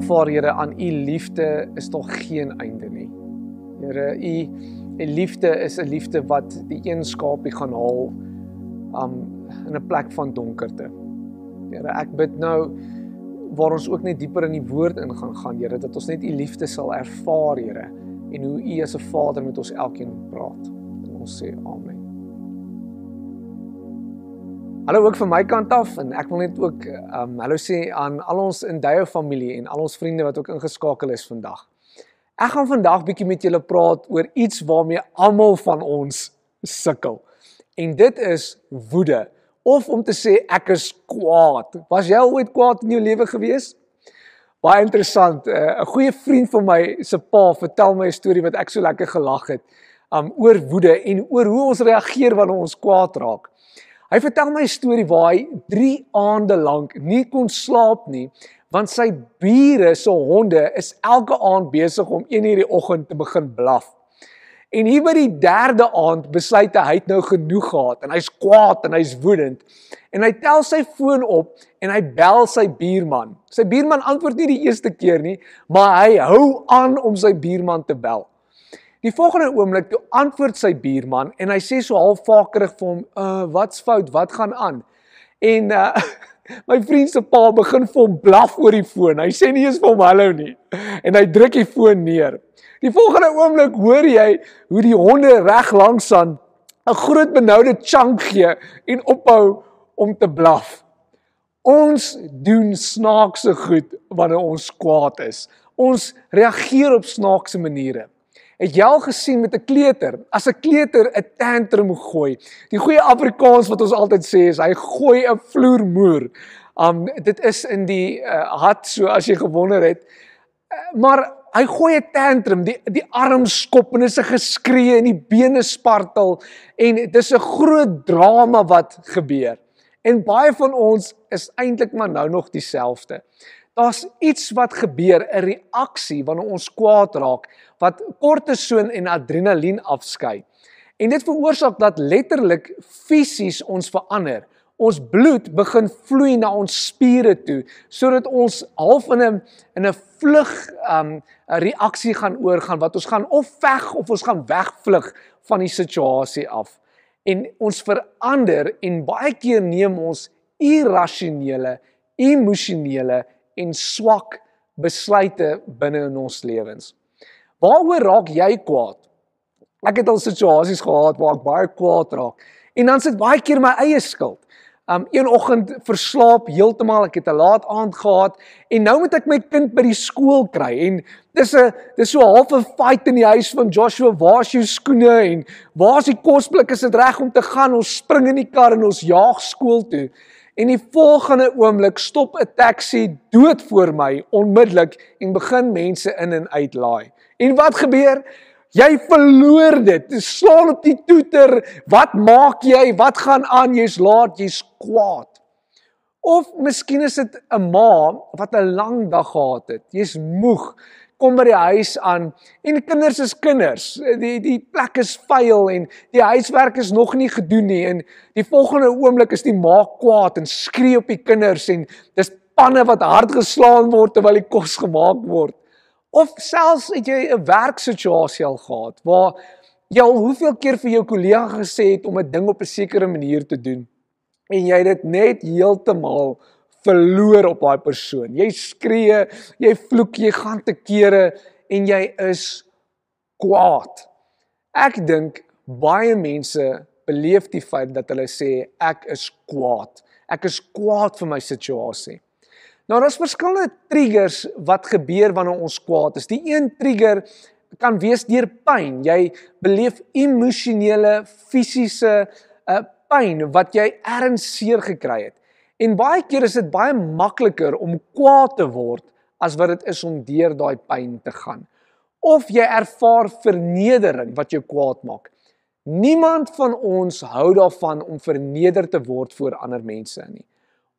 aanvaar Here aan u liefde is tog geen einde nie. Here, u u liefde is 'n liefde wat die een skapie gaan haal um in 'n plek van donkerte. Here, ek bid nou waar ons ook net dieper in die woord in gaan gaan, Here, dat ons net u liefde sal ervaar, Here, en hoe u as 'n Vader met ons elkeen praat. En ons sê amen. Hallo ook van my kant af en ek wil net ook um hallo sê aan al ons Indyo familie en al ons vriende wat ook ingeskakel is vandag. Ek gaan vandag bietjie met julle praat oor iets waarmee almal van ons sukkel. En dit is woede of om te sê ek is kwaad. Was jy ooit kwaad in jou lewe gewees? Baie interessant. Eh, 'n uh, Goeie vriend van my se pa vertel my 'n storie wat ek so lekker gelag het. Um oor woede en oor hoe ons reageer wanneer ons kwaad raak. Hy vertel my 'n storie waar hy 3 aande lank nie kon slaap nie want sy bure se honde is elke aand besig om 1:00 die oggend te begin blaf. En hier by die derde aand besluit hy hy het nou genoeg gehad en hy's kwaad en hy's woedend. En hy tel sy foon op en hy bel sy buurman. Sy buurman antwoord nie die eerste keer nie, maar hy hou aan om sy buurman te bel. Die volgende oomblik toe antwoord sy buurman en hy sê so half vakerig vir hom, "Uh, wat's fout? Wat gaan aan?" En uh my vriend se pa begin vir hom blaf oor die foon. Hy sê nie eens vir hom hallo nie. En hy druk die foon neer. Die volgende oomblik hoor jy hoe die honde reg langs aan 'n groot benoude chunk gee en ophou om te blaf. Ons doen snaakse goed wanneer ons kwaad is. Ons reageer op snaakse maniere. Het jy al gesien met 'n kleuter? As 'n kleuter 'n tantrum gooi, die goeie Afrikaans wat ons altyd sê is hy gooi 'n vloermoer. Um dit is in die uh, hart so as jy gewonder het. Uh, maar hy gooi 'n tantrum, die die arm skop en is 'n geskree en die bene spartel en dis 'n groot drama wat gebeur. En baie van ons is eintlik maar nou nog dieselfde. Daar's iets wat gebeur, 'n reaksie wanneer ons kwaad raak wat kortison en adrenalien afskei. En dit veroorsaak dat letterlik fisies ons verander ons bloed begin vloei na ons spiere toe sodat ons half in 'n in 'n vlug um 'n reaksie gaan oorgaan wat ons gaan of veg of ons gaan wegvlug van die situasie af en ons verander en baie keer neem ons irrasionele emosionele en swak besluite binne in ons lewens. Waaroor raak jy kwaad? Ek het al situasies gehad waar ek baie kwaad raak en dan sit baie keer my eie skuld. Um een oggend verslaap heeltemal, ek het 'n laat aand gehad en nou moet ek my kind by die skool kry en dis 'n dis so half 'n fight in die huis van Joshua, waar is jou skoene en waar is die kosblik? Is dit reg om te gaan? Ons spring in die kar en ons jaag skool toe. En die volgende oomblik stop 'n taxi dood voor my onmiddellik en begin mense in en uit laai. En wat gebeur? Jy verloor dit. Jy slaan op die toeter. Wat maak jy? Wat gaan aan? Jy's laat, jy's kwaad. Of miskien is dit 'n ma wat 'n lang dag gehad het. Jy's moeg. Kom by die huis aan en kinders is kinders. Die die plek is vuil en die huiswerk is nog nie gedoen nie en die volgende oomblik is die ma kwaad en skree op die kinders en dis panne wat hard geslaan word terwyl die kos gemaak word. Of selfs het jy 'n werksituasie al gehad waar jy al hoeveel keer vir jou kollega gesê het om 'n ding op 'n sekere manier te doen en jy dit net heeltemal verloor op daai persoon. Jy skree, jy vloek, jy gaan te kere en jy is kwaad. Ek dink baie mense beleef die feit dat hulle sê ek is kwaad. Ek is kwaad vir my situasie. Nou daar's verskillende triggers wat gebeur wanneer ons kwaad is. Die een trigger kan wees deur pyn. Jy beleef emosionele, fisiese uh, pyn wat jy erns seer gekry het. En baie keer is dit baie makliker om kwaad te word as wat dit is om deur daai pyn te gaan. Of jy ervaar vernedering wat jou kwaad maak. Niemand van ons hou daarvan om verneder te word voor ander mense nie.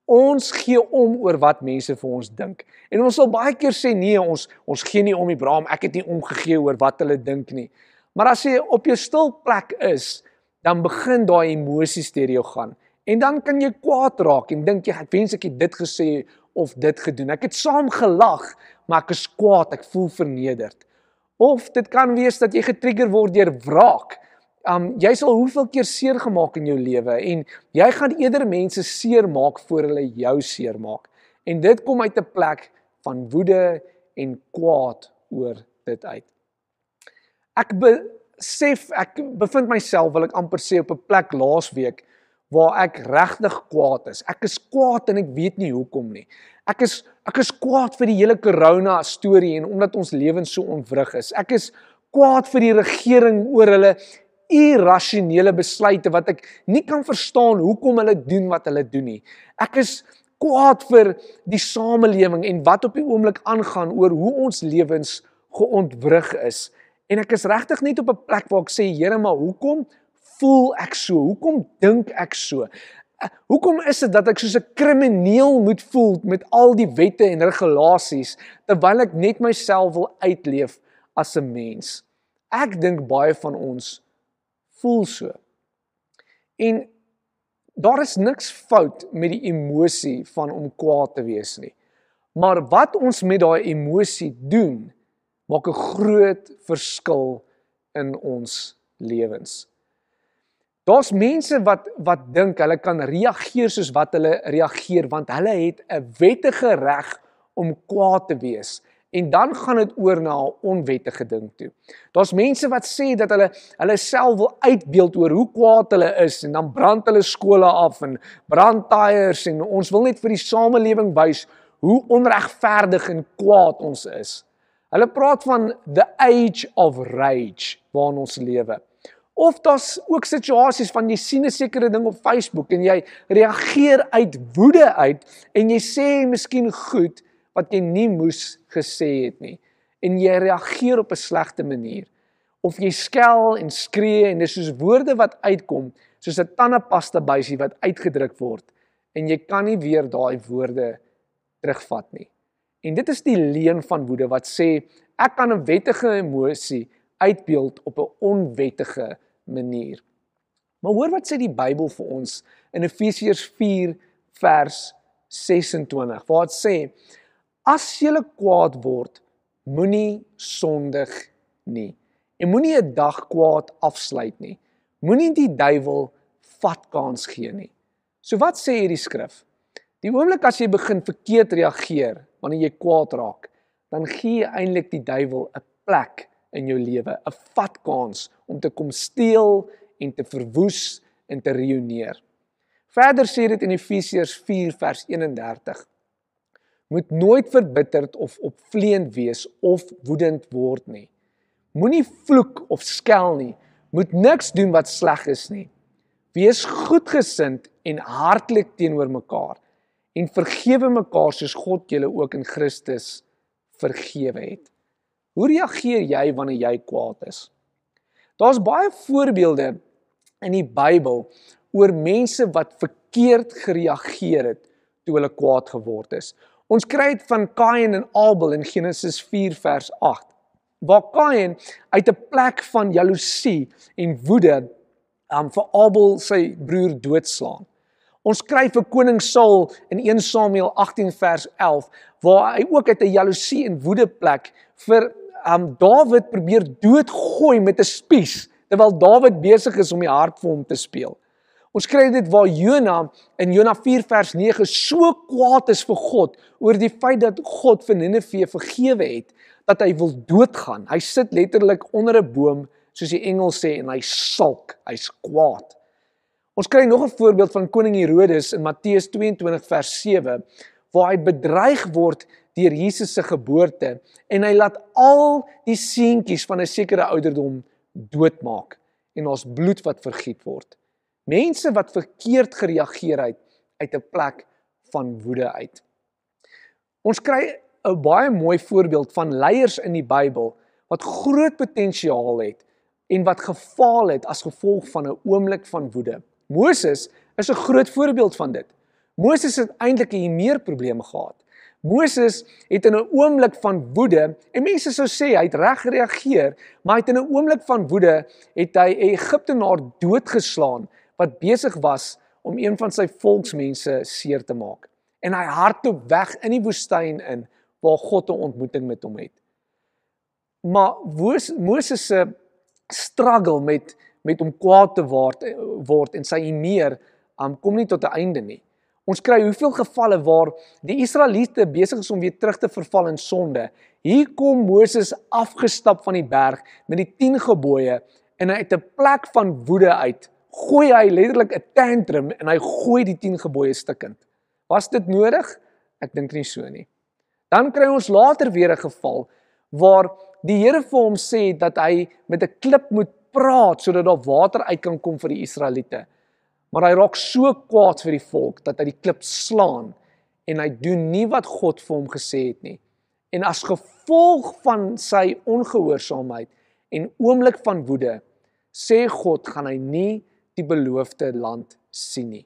Ons gee om oor wat mense vir ons dink. En ons sal baie keer sê nee, ons ons gee nie om Abraham, ek het nie omgegee oor wat hulle dink nie. Maar as jy op jou stil plek is, dan begin daai emosies deur jou gaan. En dan kan jy kwaad raak en dink jy ek wens ek het dit gesê of dit gedoen. Ek het saam gelag, maar ek is kwaad, ek voel vernederd. Of dit kan wees dat jy getrigger word deur wraak. Um jy sal hoeveel keer seer gemaak in jou lewe en jy gaan eerder mense seermaak voor hulle jou seermaak. En dit kom uit 'n plek van woede en kwaad oor dit uit. Ek besef ek bevind myself wil ek amper sê op 'n plek laasweek waar ek regtig kwaad is. Ek is kwaad en ek weet nie hoekom nie. Ek is ek is kwaad vir die hele corona storie en omdat ons lewens so ontwrig is. Ek is kwaad vir die regering oor hulle irrasionele besluite wat ek nie kan verstaan hoekom hulle doen wat hulle doen nie. Ek is kwaad vir die samelewing en wat op die oomblik aangaan oor hoe ons lewens geontwrig is. En ek is regtig net op 'n plek waar ek sê Here, maar hoekom voel ek so? Hoekom dink ek so? Eh, hoekom is dit dat ek soos 'n krimineel moet voel met al die wette en regulasies terwyl ek net myself wil uitleef as 'n mens? Ek dink baie van ons voel so. En daar is niks fout met die emosie van om kwaad te wees nie. Maar wat ons met daai emosie doen, maak 'n groot verskil in ons lewens. Daar's mense wat wat dink hulle kan reageer soos wat hulle reageer want hulle het 'n wettige reg om kwaad te wees en dan gaan dit oor na 'n onwettige ding toe. Daar's mense wat sê dat hulle hulle self wil uitbeeld oor hoe kwaad hulle is en dan brand hulle skole af en brand tyres en ons wil net vir die samelewing wys hoe onregverdig en kwaad ons is. Hulle praat van the age of rage waarin ons lewe. Of daar's ook situasies van jy sien 'n sekere ding op Facebook en jy reageer uit woede uit en jy sê miskien goed wat jy nie moes gesê het nie en jy reageer op 'n slegte manier of jy skel en skree en dis soos woorde wat uitkom soos 'n tandepasta buisie wat uitgedruk word en jy kan nie weer daai woorde terugvat nie. En dit is die leuen van woede wat sê ek kan 'n wettige emosie uitbeeld op 'n onwettige manier. Maar hoor wat sê die Bybel vir ons in Efesiërs 4 vers 26. Waar dit sê: As jy kwaad word, moenie sondig nie. En moenie 'n dag kwaad afsluit nie. Moenie die duiwel vat kans gee nie. So wat sê hierdie skrif? Die oomblik as jy begin verkeerd reageer wanneer jy kwaad raak, dan gee jy eintlik die duiwel 'n plek in jou lewe, 'n vatkans om te kom steel en te verwoes en te reuneer. Verder sê dit in Efesiërs 4 vers 31: Moet nooit verbitterd of opvleend wees of woedend word nie. Moenie vloek of skel nie. Moet niks doen wat sleg is nie. Wees goedgesind en hartlik teenoor mekaar en vergewe mekaar soos God julle ook in Christus vergewe het. Hoe reageer jy wanneer jy kwaad is? Daar's baie voorbeelde in die Bybel oor mense wat verkeerd gereageer het toe hulle kwaad geword is. Ons kry dit van Kain en Abel in Genesis 4 vers 8. Waar Kain uit 'n plek van jaloesie en woede um, vir Abel sy broer doodslaan. Ons kry vir koning Saul in 1 Samuel 18 vers 11 waar hy ook uit 'n jaloesie en woede plek vir um Dawid probeer doodgooi met 'n spies terwyl Dawid besig is om die hart vir hom te speel. Ons kry dit waar Jona in Jona 4 vers 9 so kwaad is vir God oor die feit dat God vir Ninive vergewe het dat hy wil doodgaan. Hy sit letterlik onder 'n boom soos die engel sê en hy sulk, hy's kwaad. Ons kry nog 'n voorbeeld van koning Herodes in Matteus 22 vers 7 waar hy bedreig word deur Jesus se geboorte en hy laat al die seentjies van 'n sekere ouderdom doodmaak en ons bloed wat vergiet word. Mense wat verkeerd gereageer het uit 'n plek van woede uit. Ons kry 'n baie mooi voorbeeld van leiers in die Bybel wat groot potensiaal het en wat gefaal het as gevolg van 'n oomblik van woede. Moses is 'n groot voorbeeld van dit. Moses het eintlik 'n meer probleme gehad. Moses het in 'n oomblik van woede, en mense sou sê hy het reg gereageer, maar hy het in 'n oomblik van woede het hy 'n Egiptenaar doodgeslaan wat besig was om een van sy volksmense seer te maak. En hy hardloop weg in die woestyn in waar God 'n ontmoeting met hom het. Maar Moses se struggle met met om kwaad te word word en sy eneer um, kom nie tot 'n einde nie. Ons kry hoeveel gevalle waar die Israeliete besig is om weer terug te verval in sonde. Hier kom Moses afgestap van die berg met die 10 gebooie en hy uit 'n plek van woede uit gooi hy letterlik 'n tantrum en hy gooi die 10 gebooie stukkend. Was dit nodig? Ek dink nie so nie. Dan kry ons later weer 'n geval waar die Here vir hom sê dat hy met 'n klip moet praat sodat daar water uit kan kom vir die Israeliete. Maar hy raak so kwaad vir die volk dat hy die klip slaan en hy doen nie wat God vir hom gesê het nie. En as gevolg van sy ongehoorsaamheid en oomblik van woede sê God gaan hy nie die beloofde land sien nie.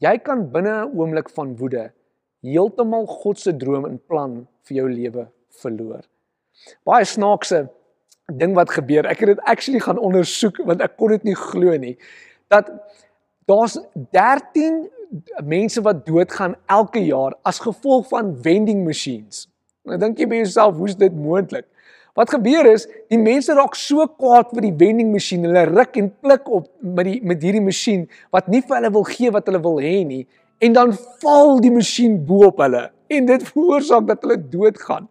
Jy kan binne 'n oomblik van woede heeltemal God se droom en plan vir jou lewe verloor. Baie snaakse ding wat gebeur. Ek het dit actually gaan ondersoek want ek kon dit nie glo nie dat daar's 13 mense wat doodgaan elke jaar as gevolg van vending machines. Nou dink jy by jouself, hoe's dit moontlik? Wat gebeur is, die mense raak so kwaad vir die vending masjien. Hulle ruk en pluk op met die met hierdie masjien wat nie vir hulle wil gee wat hulle wil hê nie en dan val die masjien bo op hulle en dit veroorsaak dat hulle doodgaan.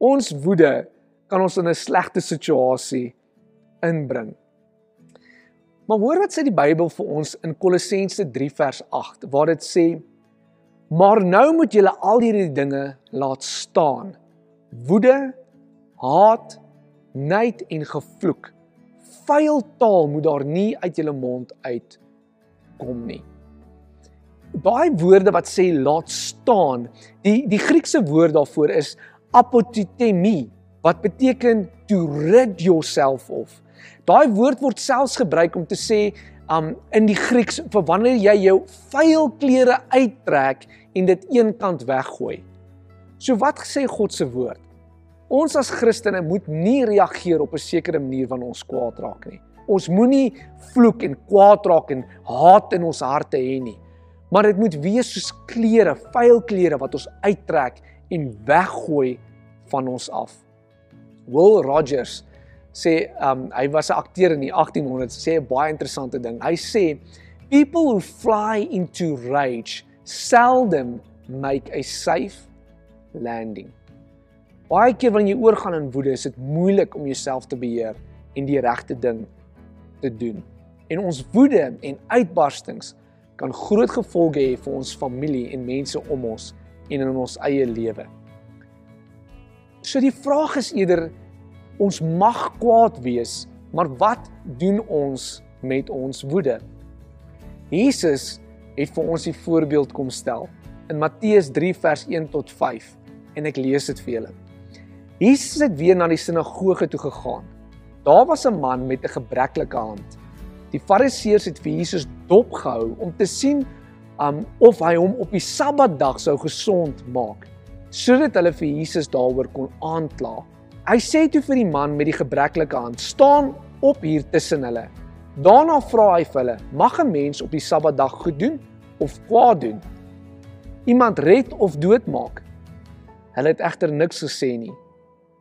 Ons woede kan ons in 'n slegte situasie inbring. Maar hoor wat sê die Bybel vir ons in Kolossense 3 vers 8 waar dit sê: "Maar nou moet julle al hierdie dinge laat staan. Woede, haat, nait en gevloek. Vuil taal moet daar nie uit julle mond uit kom nie. Daai woorde wat sê laat staan, die die Griekse woord daarvoor is apotitemi wat beteken to rid yourself of. Daai woord word selfs gebruik om te sê um in die Grieks vir wanneer jy jou vuil klere uittrek en dit eenkant weggooi. So wat sê God se woord? Ons as Christene moet nie reageer op 'n sekere manier wanneer ons kwaad raak nie. Ons moenie vloek en kwaad raak en haat in ons harte hê nie. Maar dit moet wees soos klere, vuil klere wat ons uittrek en weggooi van ons af. Will Rogers sê um hy was 'n akteur in die 1800s sê 'n baie interessante ding. Hy sê people who fly into rage seldom make a safe landing. Baie keer wanneer jy oorgaan in woede, is dit moeilik om jouself te beheer en die regte ding te doen. En ons woede en uitbarstings kan groot gevolge hê vir ons familie en mense om ons en in ons eie lewe. So die vraag is eerder ons mag kwaad wees, maar wat doen ons met ons woede? Jesus het vir ons die voorbeeld kom stel in Matteus 3 vers 1 tot 5 en ek lees dit vir julle. Jesus het weer na die sinagoge toe gegaan. Daar was 'n man met 'n gebreklike hand. Die Fariseërs het vir Jesus dopgehou om te sien um of hy hom op die Sabbatdag sou gesond maak, sodat hulle vir Jesus daaroor kon aankla. Hy sê toe vir die man met die gebreklike hand: "Staan op hier tussen hulle." Daarna vra hy vir hulle: "Mag 'n mens op die Sabbatdag goed doen of kwaad doen? Iemand red of doodmaak?" Hulle het egter niks gesê nie.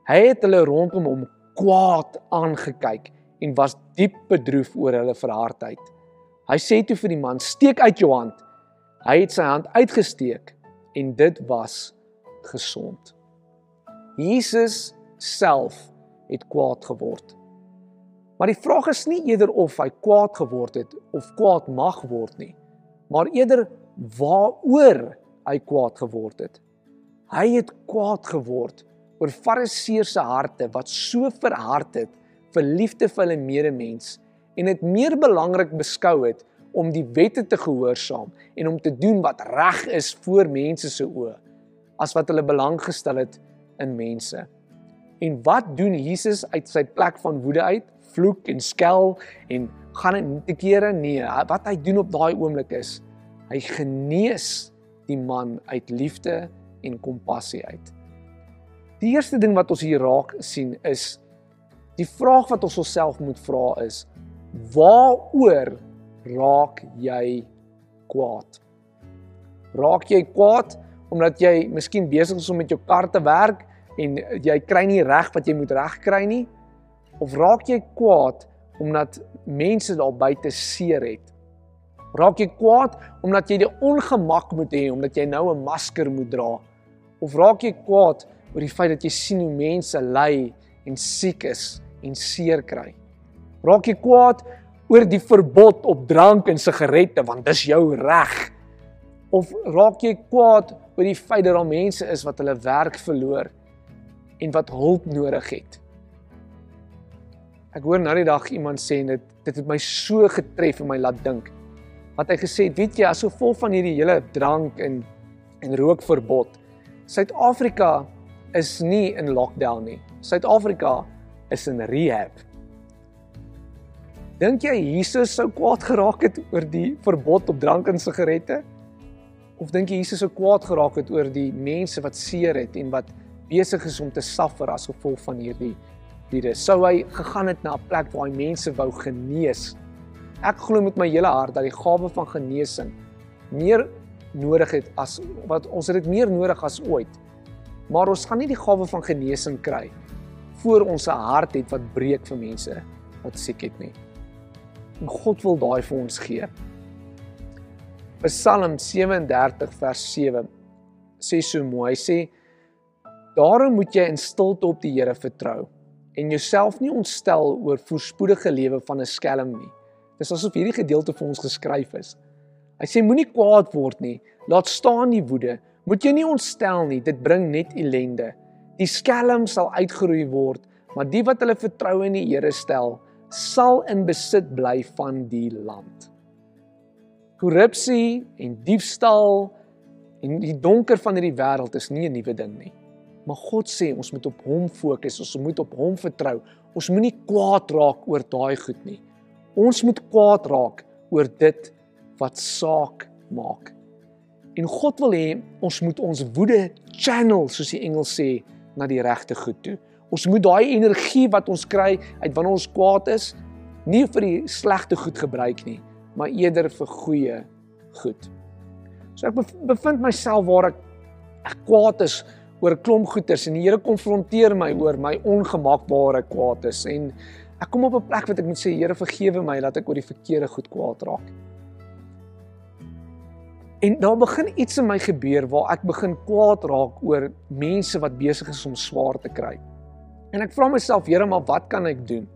Hy het hulle rondom hom kwaad aangekyk en was diep bedroef oor hulle verhardheid. Hy sê toe vir die man: "Steek uit jou hand." Hy het sy hand uitgesteek en dit was gesond. Jesus self het kwaad geword. Maar die vraag is nie eerder of hy kwaad geword het of kwaad mag word nie, maar eerder waaroor hy kwaad geword het. Hy het kwaad geword oor fariseërs se harte wat so verhard het vir liefde vir hulle medemens en dit meer belangrik beskou het om die wette te gehoorsaam en om te doen wat reg is voor mense se oë as wat hulle belang gestel het in mense. En wat doen Jesus uit sy plek van woede uit? Vloek en skel en gaan in te kere? Nee, wat hy doen op daai oomblik is hy genees die man uit liefde en kompassie uit. Die eerste ding wat ons hier raak sien is die vraag wat ons onsself moet vra is waaroor raak jy kwaad? Raak jy kwaad omdat jy miskien besig is om met jou kar te werk en jy kry nie reg wat jy moet regkry nie? Of raak jy kwaad omdat mense daar buite seer het? Raak jy kwaad omdat jy die ongemak moet hê omdat jy nou 'n masker moet dra? Of raak jy kwaad oor die feit dat jy sien hoe mense ly en siek is en seer kry? Raak jy kwaad oor die verbod op drank en sigarette want dis jou reg? Of raak jy kwaad oor die feit dat daar mense is wat hulle werk verloor en wat hulp nodig het? Ek hoor nou die dag iemand sê dit dit het my so getref en my laat dink wat hy gesê het, weet jy, as gevolg van hierdie hele drank en en rookverbod, Suid-Afrika is nie in lockdown nie. Suid-Afrika is in rehab. Dink jy Jesus sou kwaad geraak het oor die verbod op drank en sigarette? Of dink jy Jesus sou kwaad geraak het oor die mense wat seer het en wat besig is om te suffer as gevolg van hierdie virus? Sou hy gegaan het na 'n plek waar hy mense wou genees? Ek glo met my hele hart dat die gawe van genesing meer nodig het as wat ons het dit meer nodig as ooit. Maar ons gaan nie die gawe van genesing kry voor ons 'n hart het wat breek vir mense wat siek het nie. En God wil daai vir ons gee. Psalm 37 vers 7 sê so mooi. Hy sê: "Daarom moet jy in stilte op die Here vertrou en jouself nie ontstel oor voorspoedige lewe van 'n skelm nie." Dis asof hierdie gedeelte vir ons geskryf is. Hy sê moenie kwaad word nie. Laat staan die woede. Moet jy nie ontstel nie. Dit bring net ellende. Die skelm sal uitgeroei word, maar die wat hulle vertroue in die Here stel, sal in besit bly van die land. Korrupsie en diefstal en die donker van hierdie wêreld is nie 'n nuwe ding nie. Maar God sê ons moet op hom fokus, ons moet op hom vertrou. Ons moenie kwaad raak oor daai goed nie. Ons moet kwaad raak oor dit wat saak maak. En God wil hê ons moet ons woede channel soos die Engels sê na die regte goed toe. Ons moet daai energie wat ons kry uit wanneer ons kwaad is, nie vir die slegte goed gebruik nie, maar eerder vir goeie goed. So ek bevind myself waar ek ek kwaad is oor 'n klomp goeters en die Here konfronteer my oor my ongemakbare kwaad is en Ek kom op 'n plek wat ek moet sê Here vergewe my dat ek oor die verkeerde goed kwaad raak. En daar begin iets in my gebeur waar ek begin kwaad raak oor mense wat besig is om swaar te kry. En ek vra myself, Here, maar wat kan ek doen?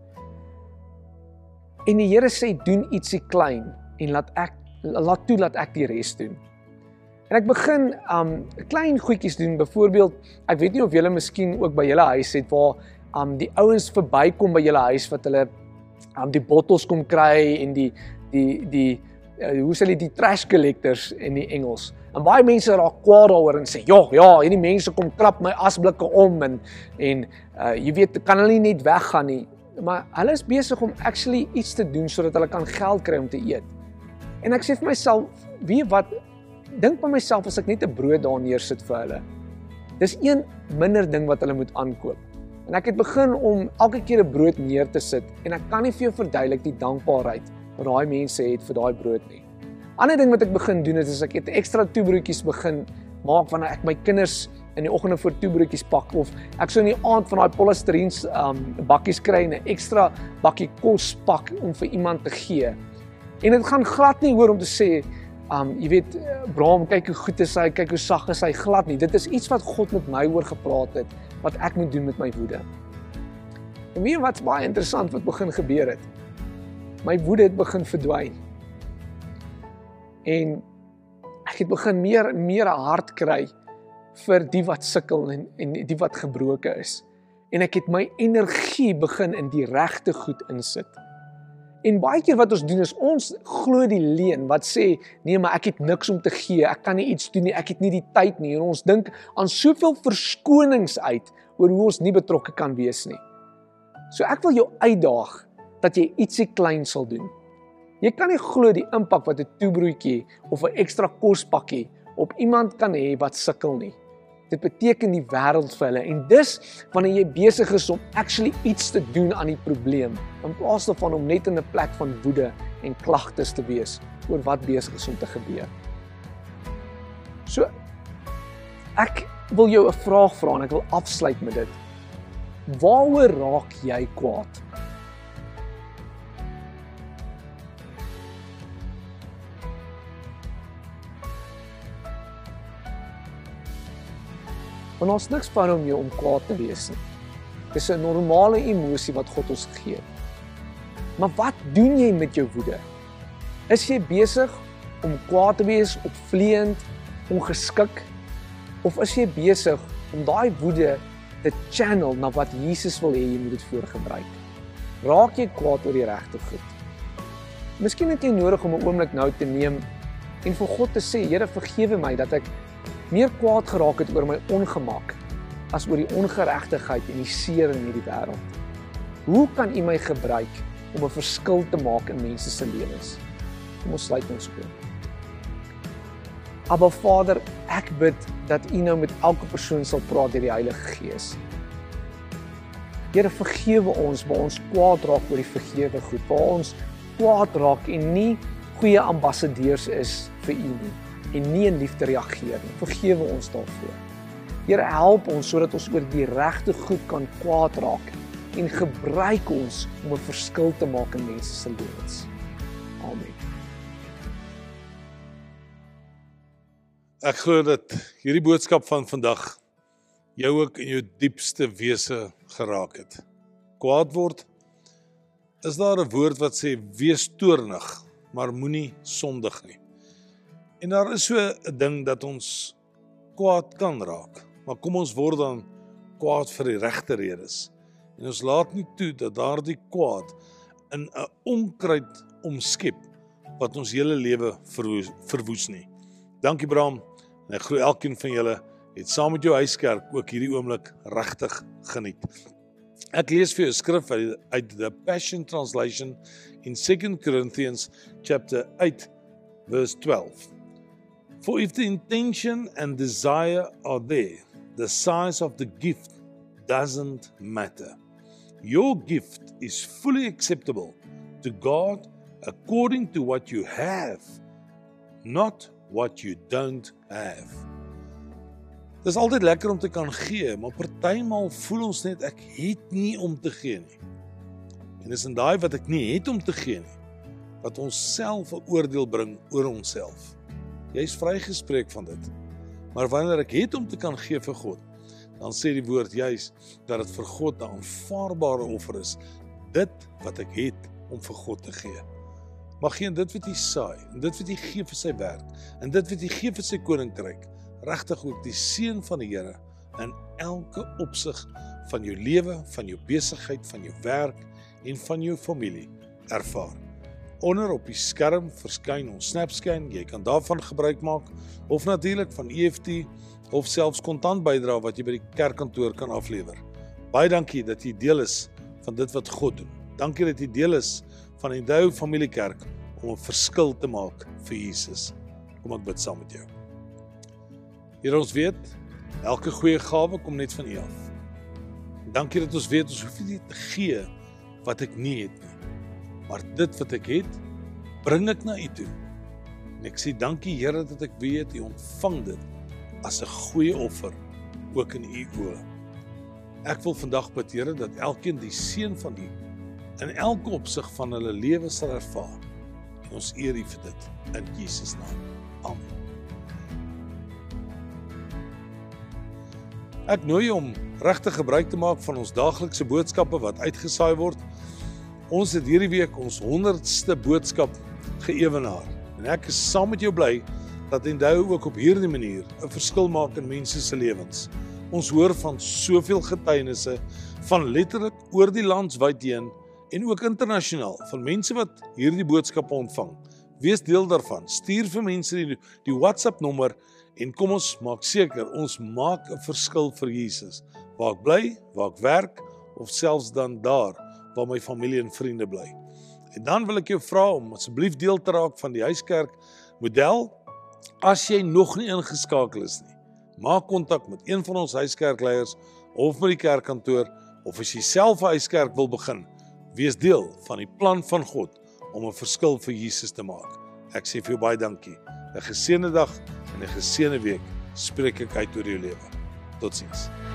En die Here sê doen ietsie klein en laat ek laat toe dat ek die res doen. En ek begin um klein goedjies doen. Byvoorbeeld, ek weet nie of julle miskien ook by julle huis het waar um die ouens verbykom by julle huis wat hulle um die bottels kom kry en die die die uh, hoe sê hulle die trash collectors in die Engels. En baie mense raak kwaad daaroor en sê, "Ja, ja, hierdie mense kom krap my asblikke om en en uh jy weet, kan hulle nie net weggaan nie." Maar hulle is besig om actually iets te doen sodat hulle kan geld kry om te eet. En ek sê vir myself, wie wat dink by myself as ek net 'n brood daar neersit vir hulle. Dis een minder ding wat hulle moet aankoop. En ek het begin om elke keer 'n brood neer te sit en ek kan nie vir jou verduidelik die dankbaarheid wat daai mense het vir daai brood nie. Ander ding wat ek begin doen is as ek het ekstra toebroodjies begin maak wanneer ek my kinders in die oggende vir toebroodjies pak of ek sou in die aand van daai polistireen um bakkies kry en 'n ekstra bakkie kos pak om vir iemand te gee. En dit gaan glad nie hoor om te sê um jy weet Abraham kyk hoe goed is hy, kyk hoe sag is hy glad nie. Dit is iets wat God met my oor gepraat het wat ek moet doen met my woede. En weet wat's baie interessant wat begin gebeur het? My woede het begin verdwyn. En ek het begin meer meer hart kry vir die wat sukkel en en die wat gebroken is. En ek het my energie begin in die regte goed insit. En baie keer wat ons doen is ons glo die leuen wat sê nee maar ek het niks om te gee, ek kan nie iets doen nie, ek het nie die tyd nie en ons dink aan soveel verskonings uit oor hoe ons nie betrokke kan wees nie. So ek wil jou uitdaag dat jy ietsie klein sal doen. Jy kan nie glo die impak wat 'n toebroodjie of 'n ekstra kospakkie op iemand kan hê wat sukkel nie. Dit beteken die wêreld vir hulle en dis wanneer jy besig is om actually iets te doen aan die probleem in plaas daarvan om net in 'n plek van woede en klagtes te wees oor wat besig is om te gebeur. So Ek wil jou 'n vraag vra en ek wil afsluit met dit. Waaroor raak jy kwaad? Want ons niks van om jou om kwaad te wees nie. Dis 'n normale emosie wat God ons gee. Maar wat doen jy met jou woede? Is jy besig om kwaad te wees, opvleend, ongeskik of is jy besig om daai woede te channel na wat Jesus wil hê jy moet dit voorgebruik? Raak jy kwaad oor die regte goed? Miskien het jy nodig om 'n oomblik nou te neem en vir God te sê, Here, vergewe my dat ek meer kwaad geraak het oor my ongemak as oor die ongeregtigheid en die seer in hierdie wêreld. Hoe kan U my gebruik om 'n verskil te maak in mense se lewens? Kom ons sluit ons oë. Aba Vader, ek bid dat U nou met elke persoon sal praat deur die Heilige Gees. Here vergewe ons waar ons kwaad raak oor die vergewe goed, waar ons kwaad raak en nie goeie ambassadeurs is vir U nie en nie in liefde reageer nie. Vergewe ons daarvoor. Here help ons sodat ons oor die regte goed kan kwaad raak en gebruik ons om 'n verskil te maak in mense se lewens. Amen. Ek glo dat hierdie boodskap van vandag jou ook in jou diepste wese geraak het. Kwaad word is daar 'n woord wat sê wees toornig, maar moenie sondig nie. En daar is so 'n ding dat ons kwaad kan raak. Maar kom ons word dan kwaad vir die regte redes. En ons laat nie toe dat daardie kwaad in 'n onkruid omskep wat ons hele lewe verwoes, verwoes nie. Dankie Bram. En ek glo elkeen van julle het saam met jou huiskerk ook hierdie oomblik regtig geniet. Ek lees vir jou 'n skrif uit the Passion Translation in 2 Corinthians chapter 8 verse 12. For if the intention and desire are there, the size of the gift doesn't matter. Your gift is fully acceptable to God according to what you have, not what you don't have. Dit is altyd lekker om te kan gee, maar partymal voel ons net ek het nie om te gee nie. En dis in daai wat ek nie het om te gee nie wat ons self 'n oordeel bring oor onsself. Jy's vrygespreek van dit. Maar wanneer ek het om te kan gee vir God, dan sê die woord juis dat dit vir God 'n aanvaarbare offer is, dit wat ek het om vir God te gee. Mag geen dit wat jy saai en dit wat jy gee vir sy werk en dit wat jy gee vir sy koninkryk regtig ook die seën van die Here in elke opsig van jou lewe, van jou besigheid, van jou werk en van jou familie ervaar. Onder op die skerm verskyn ons SnapScan. Jy kan daarvan gebruik maak of natuurlik van EFT of selfs kontant bydra wat jy by die kerkkantoor kan aflewer. Baie dankie dat jy deel is van dit wat God doen. Dankie dat jy deel is van die Dou Familiekerk om 'n verskil te maak vir Jesus. Kom ek bid saam met jou. Here ons weet elke goeie gawe kom net van U af. Dankie dat ons weet ons hoef nie te gee wat ek nie het nie maar dit wat ek het, bring ek na U toe. En ek sê dankie Here dat ek weet U ontvang dit as 'n goeie offer ook in U oë. Ek wil vandag bid Here dat elkeen die seën van U in elke opsig van hulle lewe sal ervaar. En ons eer U vir dit in Jesus naam. Amen. Ek nooi jou om regtig gebruik te maak van ons daaglikse boodskappe wat uitgesaai word. Ons het hierdie week ons 100ste boodskap geëwenaar. En ek is saam met jou bly dat Endow ook op hierdie manier 'n verskil maak in mense se lewens. Ons hoor van soveel getuienisse van letterlik oor die landswyd heen en ook internasionaal van mense wat hierdie boodskappe ontvang. Wees deel daarvan. Stuur vir mense die, die WhatsApp nommer en kom ons maak seker ons maak 'n verskil vir Jesus. Waar ek bly, waar ek werk of selfs dan daar waar my familie en vriende bly. En dan wil ek jou vra om asseblief deel te raak van die huiskerk model as jy nog nie ingeskakel is nie. Maak kontak met een van ons huiskerkleiers of met die kerkkantoor of as jy self 'n huiskerk wil begin, wees deel van die plan van God om 'n verskil vir Jesus te maak. Ek sê vir jou baie dankie. 'n Geseënde dag en 'n geseënde week spreek ek uit oor jou lewe. Totsiens.